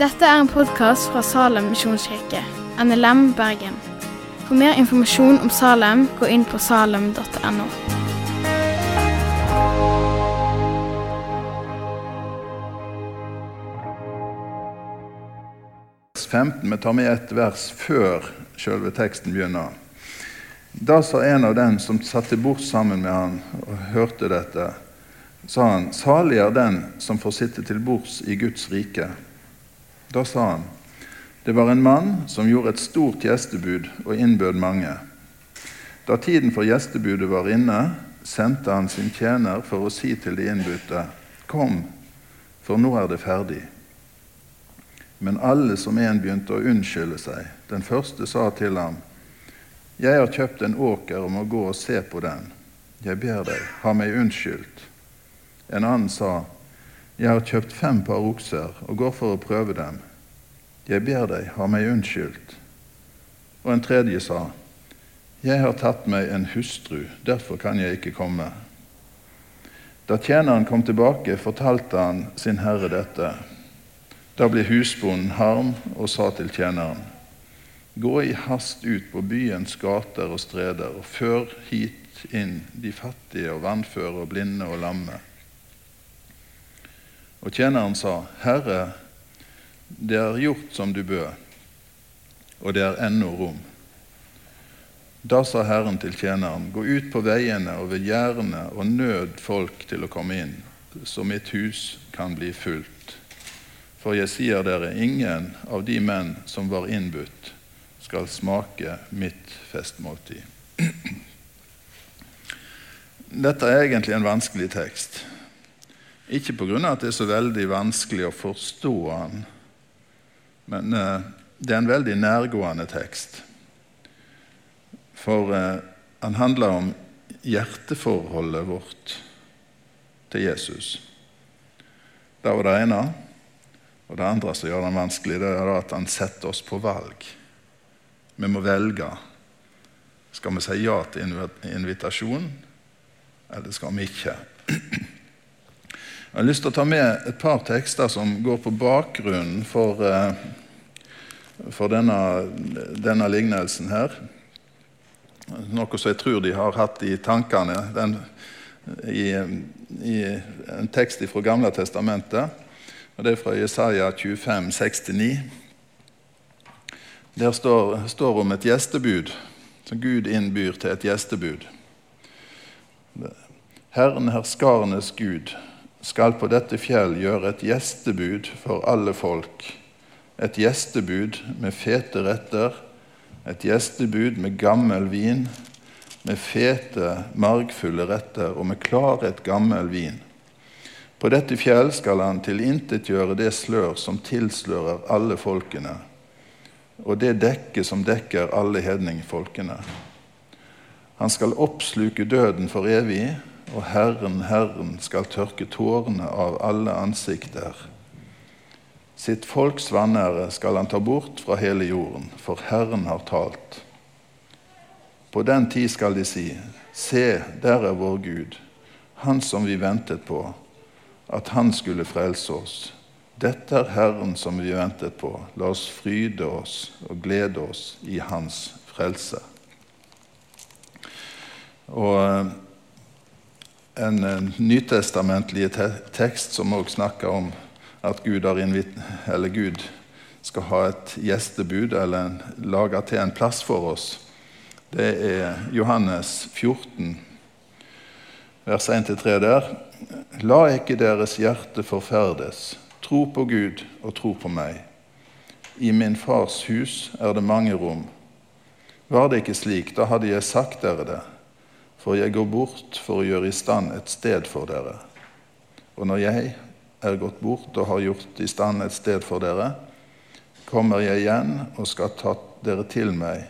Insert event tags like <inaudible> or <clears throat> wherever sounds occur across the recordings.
Dette er en podkast fra Salem misjonskirke, NLM Bergen. For mer informasjon om Salem, gå inn på salem.no. Vers 15, Vi tar med et vers før selve teksten begynner. Da sa en av dem som satt til bords sammen med han og hørte dette, sa han, salig er den som får sitte til bords i Guds rike. Da sa han, det var en mann som gjorde et stort gjestebud og innbød mange. Da tiden for gjestebudet var inne, sendte han sin tjener for å si til de innbudte, kom, for nå er det ferdig. Men alle som en begynte å unnskylde seg. Den første sa til ham, Jeg har kjøpt en åker og må gå og se på den. Jeg ber deg, ha meg unnskyldt. En annen sa, Jeg har kjøpt fem par okser og går for å prøve dem. Jeg ber deg, ha meg unnskyldt. Og en tredje sa, Jeg har tatt meg en hustru, derfor kan jeg ikke komme. Da tjeneren kom tilbake, fortalte han sin herre dette. Da ble husbonden harm og sa til tjeneren.: Gå i hast ut på byens gater og streder og før hit inn de fattige og vannføre og blinde og lamme. Og tjeneren sa, Herre, det er gjort som du bød, og det er ennå rom. Da sa Herren til tjeneren, gå ut på veiene og ved gjerdene og nød folk til å komme inn, så mitt hus kan bli fullt. For jeg sier dere, ingen av de menn som var innbudt, skal smake mitt festmåltid. <clears throat> Dette er egentlig en vanskelig tekst. Ikke pga. at det er så veldig vanskelig å forstå den, men eh, det er en veldig nærgående tekst. For eh, han handler om hjerteforholdet vårt til Jesus. Det var det ene. Og det andre som gjør den vanskelig, det er at han setter oss på valg. Vi må velge. Skal vi si ja til invitasjonen, eller skal vi ikke? <clears throat> Jeg har lyst til å ta med et par tekster som går på bakgrunnen for, eh, for denne, denne lignelsen her. Noe som jeg tror de har hatt i tankene den, i, i, en tekst fra Gamle testamentet. og Det er fra Jesaja 25, 69. Der står, står om et gjestebud, som Gud innbyr til et gjestebud. Herren herskarenes Gud skal på dette fjell gjøre et gjestebud for alle folk. Et gjestebud med fete retter, et gjestebud med gammel vin, med fete, margfulle retter og med klaret gammel vin. På dette fjell skal han tilintetgjøre det slør som tilslører alle folkene, og det dekke som dekker alle hedningfolkene. Han skal oppsluke døden for evig, og Herren, Herren, skal tørke tårene av alle ansikter. Sitt folks vanære skal han ta bort fra hele jorden, for Herren har talt. På den tid skal de si, Se, der er vår Gud, Han som vi ventet på, at Han skulle frelse oss. Dette er Herren som vi ventet på. La oss fryde oss og glede oss i Hans frelse. Og en, en nytestamentlig te tekst som også snakker om at Gud, Gud, skal ha et gjestebud eller lage til en plass for oss. Det er Johannes 14, vers 1-3 der. La ikke deres hjerte forferdes. Tro på Gud og tro på meg. I min fars hus er det mange rom. Var det ikke slik, da hadde jeg sagt dere det for jeg går bort for å gjøre i stand et sted for dere. Og når jeg er gått bort og har gjort i stand et sted for dere, kommer jeg igjen og skal ta dere til meg,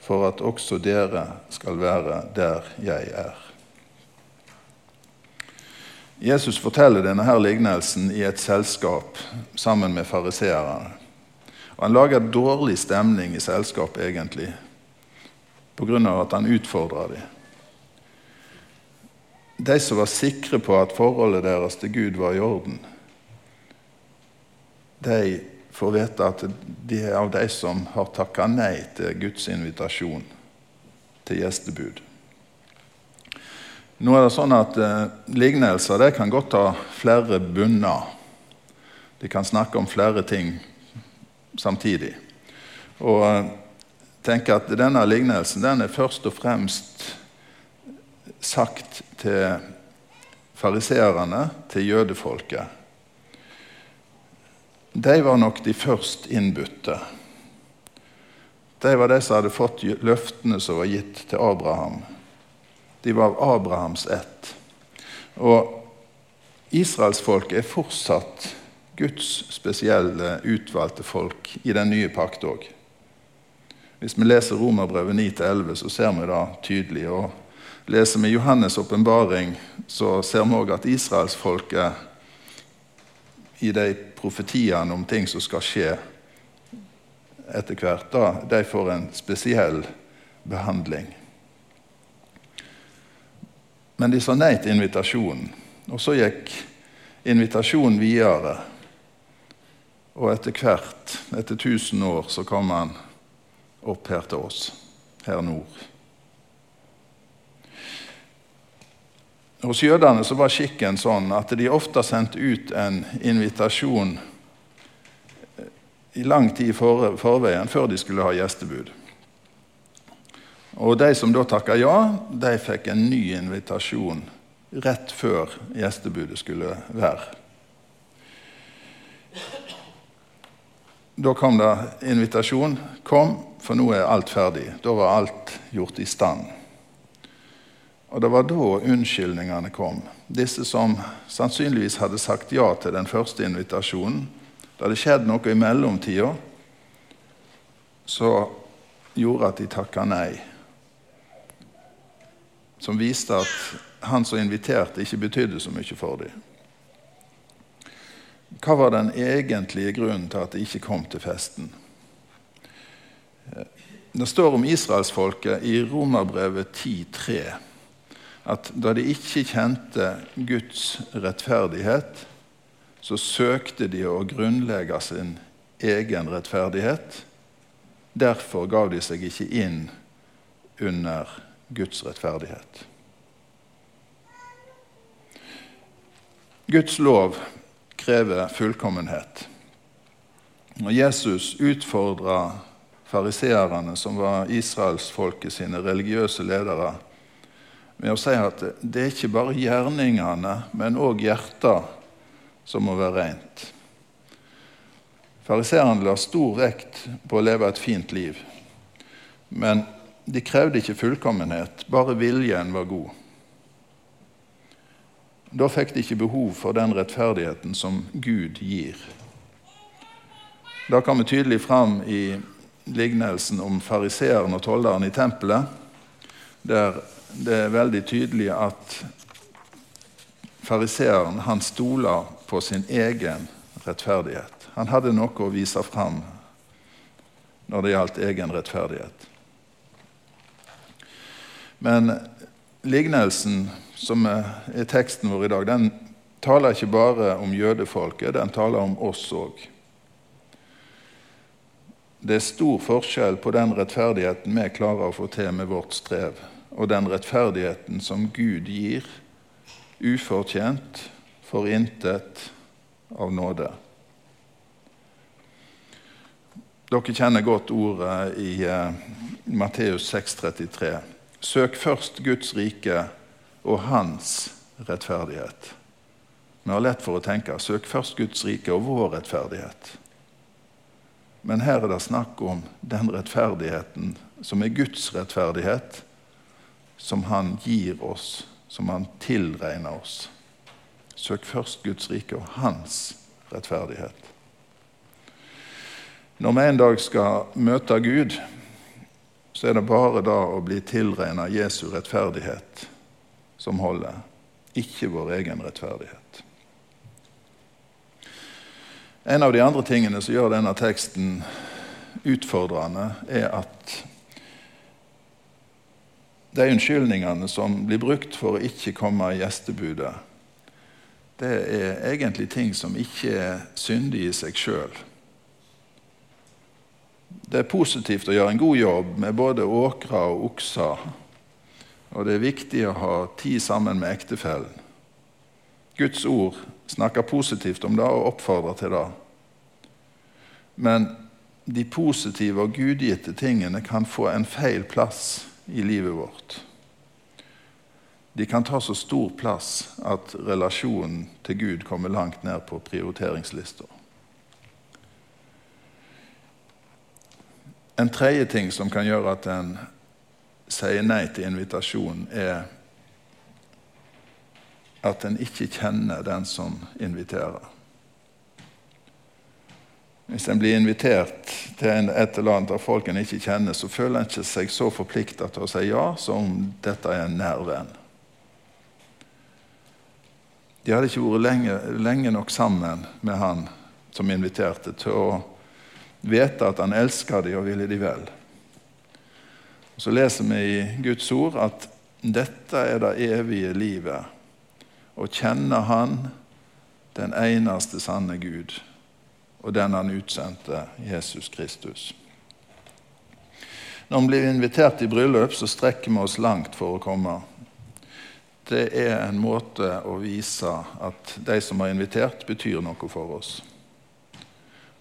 for at også dere skal være der jeg er. Jesus forteller denne her lignelsen i et selskap sammen med fariseerne. Han lager dårlig stemning i selskapet, egentlig, pga. at han utfordrer dem. De som var sikre på at forholdet deres til Gud var i orden, de får vite at de er av de som har takka nei til Guds invitasjon til gjestebud. Nå er det sånn at eh, Lignelser kan godt ha flere bunner. De kan snakke om flere ting samtidig. Og tenke at Denne lignelsen den er først og fremst sagt til fariseerne, til jødefolket. De var nok de først innbudte. De var de som hadde fått løftene som var gitt til Abraham. De var av Abrahams ett. Og israelsfolket er fortsatt Guds spesielle, utvalgte folk i den nye pakt òg. Hvis vi leser Romerbrevet 9-11, så ser vi det tydelig. og Leser vi Johannes' åpenbaring, så ser vi òg at israelsfolket i de profetiene om ting som skal skje etter hvert, da, de får en spesiell behandling. Men de sa nei til invitasjonen. Og så gikk invitasjonen videre. Og etter hvert, etter 1000 år, så kom han opp her til oss, her nord. Hos jødene så var skikken sånn at de ofte sendte ut en invitasjon i lang tid i forveien, før de skulle ha gjestebud. Og De som da takka ja, de fikk en ny invitasjon rett før gjestebudet skulle være. Da kom det invitasjon. 'Kom, for nå er alt ferdig.' Da var alt gjort i stand. Og Det var da unnskyldningene kom. Disse som sannsynligvis hadde sagt ja til den første invitasjonen. Det hadde skjedd noe i mellomtida som gjorde at de takka nei. Som viste at han som inviterte, ikke betydde så mye for dem. Hva var den egentlige grunnen til at de ikke kom til festen? Det står om israelsfolket i Romerbrevet 10,3 at da de ikke kjente Guds rettferdighet, så søkte de å grunnlegge sin egen rettferdighet. Derfor gav de seg ikke inn under Guds rettferdighet. Guds lov krever fullkommenhet. Når Jesus utfordra fariseerne, som var israelsfolket sine religiøse ledere, med å si at det er ikke bare gjerningene, men òg hjertet som må være rent. Fariseerne la stor vekt på å leve et fint liv. Men de krevde ikke fullkommenhet, bare viljen var god. Da fikk de ikke behov for den rettferdigheten som Gud gir. Da kommer tydelig fram i lignelsen om fariseeren og tolleren i tempelet, der det er veldig tydelig at fariseeren han stoler på sin egen rettferdighet. Han hadde noe å vise fram når det gjaldt egen rettferdighet. Men lignelsen som er teksten vår i dag, den taler ikke bare om jødefolket, den taler om oss òg. Det er stor forskjell på den rettferdigheten vi klarer å få til med vårt strev, og den rettferdigheten som Gud gir, ufortjent, for intet av nåde. Dere kjenner godt ordet i uh, Matteus 6,33. Søk først Guds rike og hans rettferdighet. Vi har lett for å tenke søk først Guds rike og vår rettferdighet. Men her er det snakk om den rettferdigheten som er Guds rettferdighet, som Han gir oss, som Han tilregner oss. Søk først Guds rike og Hans rettferdighet. Når vi en dag skal møte Gud, så er det bare da å bli tilregna Jesu rettferdighet som holder, ikke vår egen rettferdighet. En av de andre tingene som gjør denne teksten utfordrende, er at de unnskyldningene som blir brukt for å ikke komme i gjestebudet, det er egentlig ting som ikke er syndige i seg sjøl. Det er positivt å gjøre en god jobb med både åkra og okser. Og det er viktig å ha tid sammen med ektefellen. Guds ord snakker positivt om det og oppfordrer til det. Men de positive og gudgitte tingene kan få en feil plass i livet vårt. De kan ta så stor plass at relasjonen til Gud kommer langt ned på prioriteringslista. En tredje ting som kan gjøre at en sier nei til invitasjonen, er at en ikke kjenner den som inviterer. Hvis en blir invitert til et eller annet av folk en ikke kjenner, så føler en ikke seg så forplikta til å si ja som om dette er en nær venn. De hadde ikke vært lenge, lenge, nok sammen med han som inviterte, til å vite at han elska dem og ville dem vel. Så leser vi i Guds ord at dette er det evige livet. Å kjenne Han, den eneste sanne Gud, og den han utsendte, Jesus Kristus. Når vi blir invitert i bryllup, så strekker vi oss langt for å komme det er en måte å vise at de som har invitert, betyr noe for oss.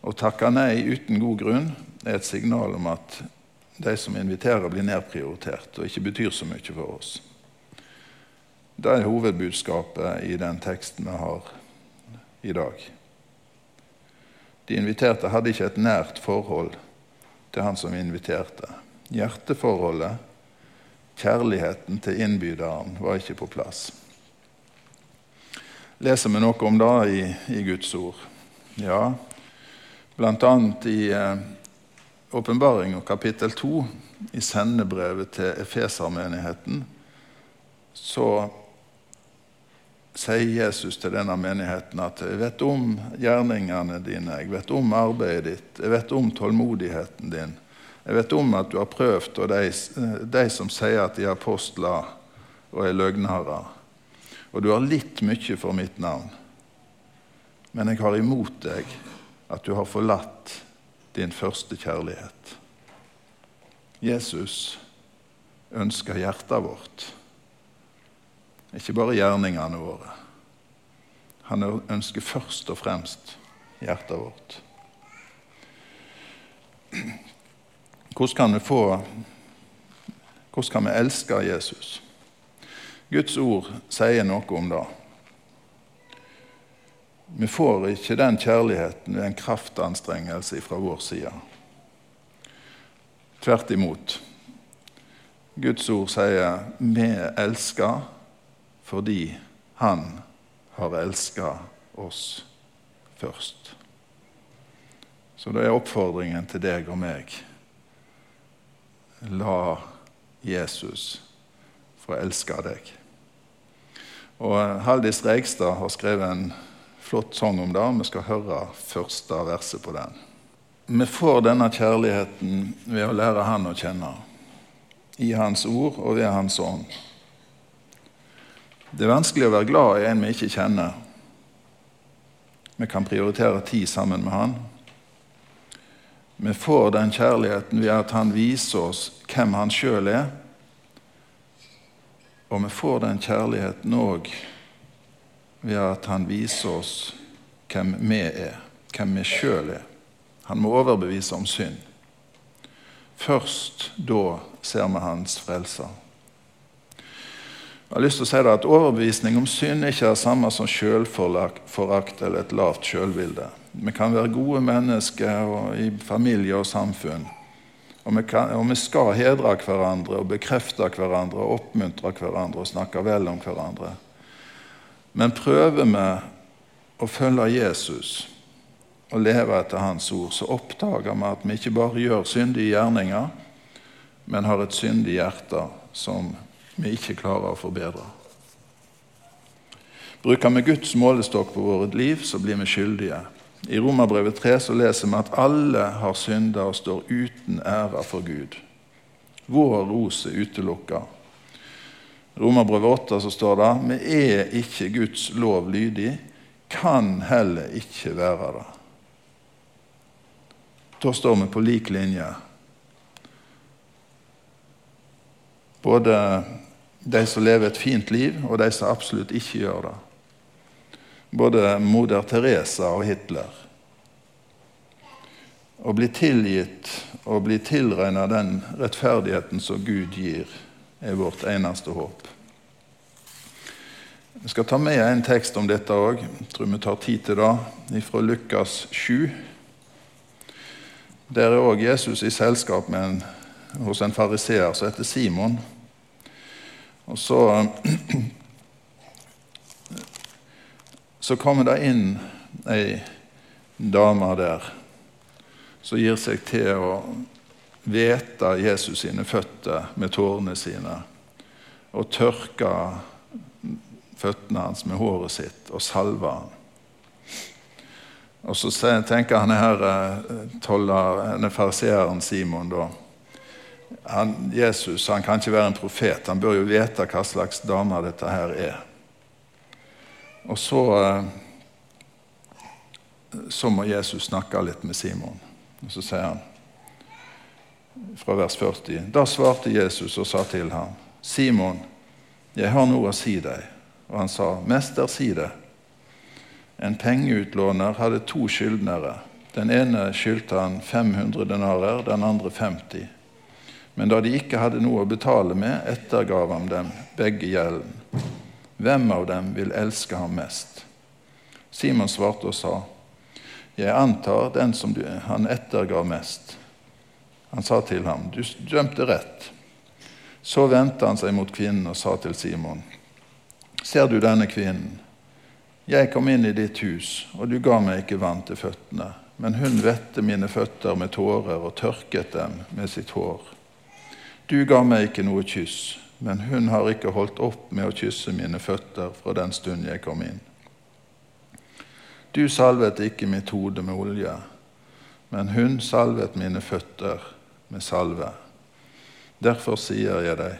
Å takke nei uten god grunn er et signal om at de som inviterer, blir nedprioritert og ikke betyr så mye for oss. Det er hovedbudskapet i den teksten vi har i dag. De inviterte hadde ikke et nært forhold til han som inviterte. Hjerteforholdet Kjærligheten til innbyderen var ikke på plass. Leser vi noe om det i, i Guds ord? Ja, bl.a. i eh, Åpenbaring eh, kapittel 2, i sendebrevet til Efesermenigheten, så sier Jesus til denne menigheten at 'jeg vet om gjerningene dine, jeg vet om arbeidet ditt, jeg vet om tålmodigheten din'. Jeg vet om at du har prøvd, og de, de som sier at de er apostler og er løgnere. Og du har litt mye for mitt navn. Men jeg har imot deg at du har forlatt din første kjærlighet. Jesus ønsker hjertet vårt, ikke bare gjerningene våre. Han ønsker først og fremst hjertet vårt. Hvordan kan vi få Hvordan kan vi elske Jesus? Guds ord sier noe om det. Vi får ikke den kjærligheten ved en kraftanstrengelse fra vår side. Tvert imot. Guds ord sier vi elsker fordi Han har elska oss først. Så da er oppfordringen til deg og meg la Jesus få elske deg. Og Haldis Reigstad har skrevet en flott sang om det. Vi skal høre første verset på den. Vi får denne kjærligheten ved å lære Han å kjenne, i Hans ord og ved Hans ånd. Det er vanskelig å være glad i en vi ikke kjenner. Vi kan prioritere tid sammen med Han, vi får den kjærligheten ved at han viser oss hvem han sjøl er. Og vi får den kjærligheten òg ved at han viser oss hvem vi er, hvem vi sjøl er. Han må overbevise om synd. Først da ser vi hans frelser. Jeg har lyst til å si at Overbevisning om synd er ikke det samme som sjølforakt eller et lavt sjølbilde. Vi kan være gode mennesker i familie og samfunn. Og vi, kan, og vi, skal hedre hverandre og bekrefte hverandre og oppmuntre hverandre og snakke vel om hverandre. Men prøver vi å følge Jesus og leve etter Hans ord, så oppdager vi at vi ikke bare gjør syndige gjerninger, men har et syndig hjerte som vi ikke klarer å forbedre. Bruker vi Guds målestokk på vårt liv, så blir vi skyldige. I Romerbrevet 3 så leser vi at alle har synda og står uten ære for Gud. Vår ros er utelukka. Romerbrevet 8 så står det vi er ikke Guds lov lydig, kan heller ikke være det. Da står vi på lik linje. Både de som lever et fint liv, og de som absolutt ikke gjør det. Både moder Teresa og Hitler. Å bli tilgitt og bli tilregna den rettferdigheten som Gud gir, er vårt eneste håp. Vi skal ta med en tekst om dette òg. Tror vi tar tid til det. Fra Lukas 7. Der er òg Jesus i selskap en, hos en fariseer som heter Simon. Og så, <clears throat> så kommer det inn ei dame der som gir seg til å hvete Jesus sine føtter med tårene sine og tørke føttene hans med håret sitt og salve han. Og så tenker han her eh, toller, denne fariseeren Simon da, han, Jesus han kan ikke være en profet. Han bør jo vite hva slags dame dette her er. Og så, eh, så må Jesus snakke litt med Simon. Og så sier han fra vers 40.: Da svarte Jesus og sa til ham, Simon, jeg har noe å si deg. Og han sa, Mester, si det. En pengeutlåner hadde to skyldnere. Den ene skyldte han 500 denarer, den andre 50. Men da de ikke hadde noe å betale med, ettergav han dem begge gjelden. Hvem av dem vil elske ham mest? Simon svarte og sa, Jeg antar den som han ettergav mest. Han sa til ham, Du dømte rett. Så vendte han seg mot kvinnen og sa til Simon, Ser du denne kvinnen? Jeg kom inn i ditt hus, og du ga meg ikke vann til føttene. Men hun vette mine føtter med tårer og tørket dem med sitt hår. Du ga meg ikke noe kyss, men hun har ikke holdt opp med å kysse mine føtter fra den stund jeg kom inn. Du salvet ikke mitt hode med olje, men hun salvet mine føtter med salve. Derfor sier jeg deg,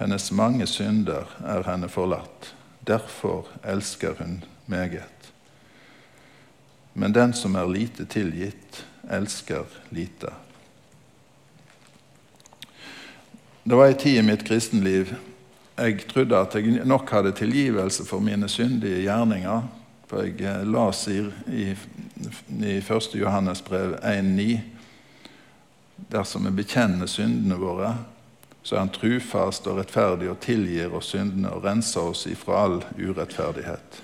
hennes mange synder er henne forlatt. Derfor elsker hun meget. Men den som er lite tilgitt, elsker lite. Det var en tid i mitt kristenliv jeg trodde at jeg nok hadde tilgivelse for mine syndige gjerninger. For jeg las i, i, i 1. Johannes brev 1,9.: Dersom vi bekjenner syndene våre, så er han trufast og rettferdig og tilgir oss syndene og renser oss ifra all urettferdighet.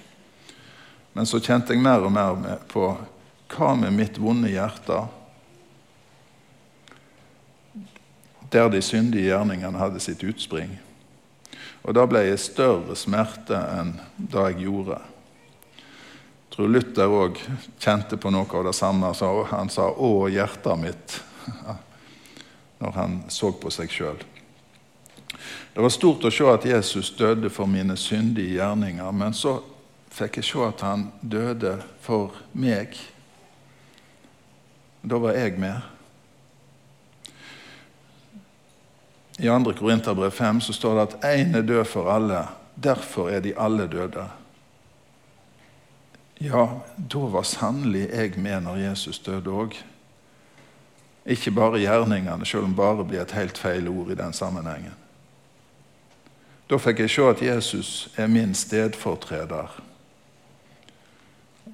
Men så kjente jeg mer og mer på hva med mitt vonde hjerte, der de syndige gjerningene hadde sitt utspring. Og da ble jeg større smerte enn da jeg gjorde. Jeg tror Luther òg kjente på noe av det samme. Han sa 'Å, hjertet mitt', <laughs> når han så på seg sjøl. Det var stort å se at Jesus døde for mine syndige gjerninger, men så fikk jeg se at han døde for meg. Da var jeg med. I 2. Korinterbrev 5 så står det at én er død for alle. Derfor er de alle døde. Ja, da var sannelig jeg med når Jesus døde òg. Ikke bare gjerningene, selv om bare blir et helt feil ord i den sammenhengen. Da fikk jeg se at Jesus er min stedfortreder.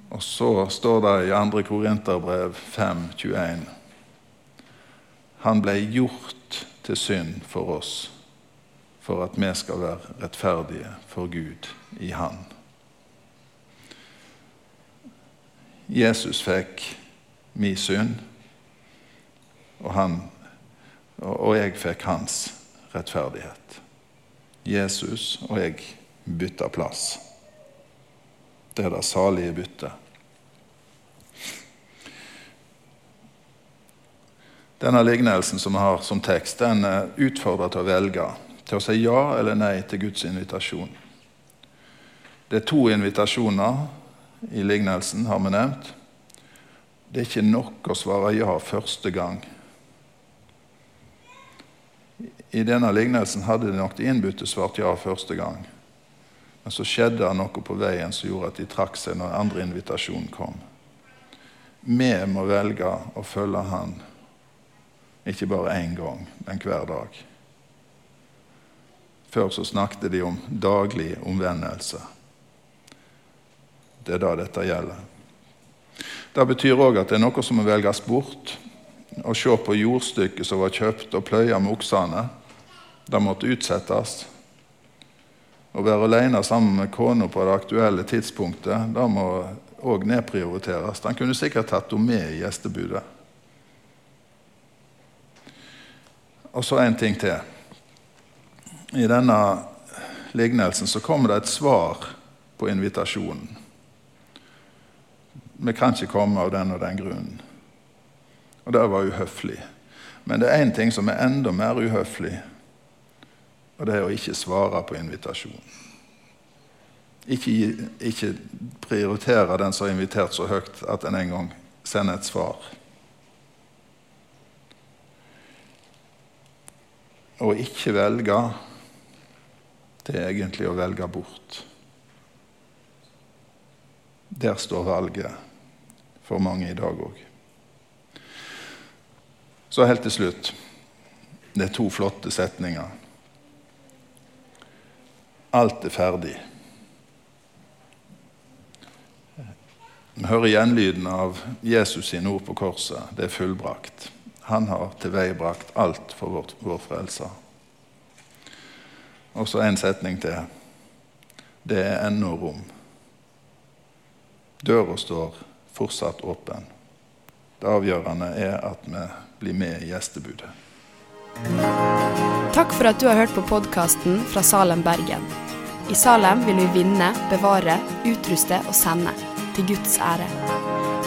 Og så står det i 2. Korinterbrev 5,21.: Han ble gjort til synd for oss, for at vi skal være rettferdige for Gud i Han. Jesus fikk min synd, og, han, og jeg fikk hans rettferdighet. Jesus og jeg bytta plass. Det er det salige byttet. Denne lignelsen som vi har som tekst, den utfordrer til å velge. Til å si ja eller nei til Guds invitasjon. Det er to invitasjoner i lignelsen, har vi nevnt. Det er ikke nok å svare ja første gang. I denne lignelsen hadde de nok de innbudte svart ja første gang. Men så skjedde det noe på veien som gjorde at de trakk seg når andre invitasjon kom. Vi må velge å følge Han ikke bare én gang, men hver dag. Før så snakket de om daglig omvendelse. Det er da dette gjelder. Det betyr òg at det er noe som må velges bort. Å se på jordstykket som var kjøpt og pløye med oksene. Det måtte utsettes. Å være alene sammen med kona på det aktuelle tidspunktet det må òg nedprioriteres. Han kunne sikkert tatt henne med i gjestebudet. Og så en ting til. I denne lignelsen så kommer det et svar på invitasjonen. Vi kan ikke komme av den og den grunnen. Og det var uhøflig. Men det er én ting som er enda mer uhøflig, og det er å ikke svare på invitasjonen. Ikke, ikke prioritere den som er invitert så høyt at en en gang sender et svar. Å ikke velge, det er egentlig å velge bort. Der står valget for mange i dag òg. Så helt til slutt. Det er to flotte setninger. Alt er ferdig. Vi hører gjenlyden av Jesus sine ord på korset. Det er fullbrakt. Han har tilveiebrakt alt for vår, vår frelse. Og så en setning til. Det er ennå rom. Døra står fortsatt åpen. Det avgjørende er at vi blir med i gjestebudet. Takk for at du har hørt på podkasten fra Salem, Bergen. I Salem vil vi vinne, bevare, utruste og sende. Til Guds ære.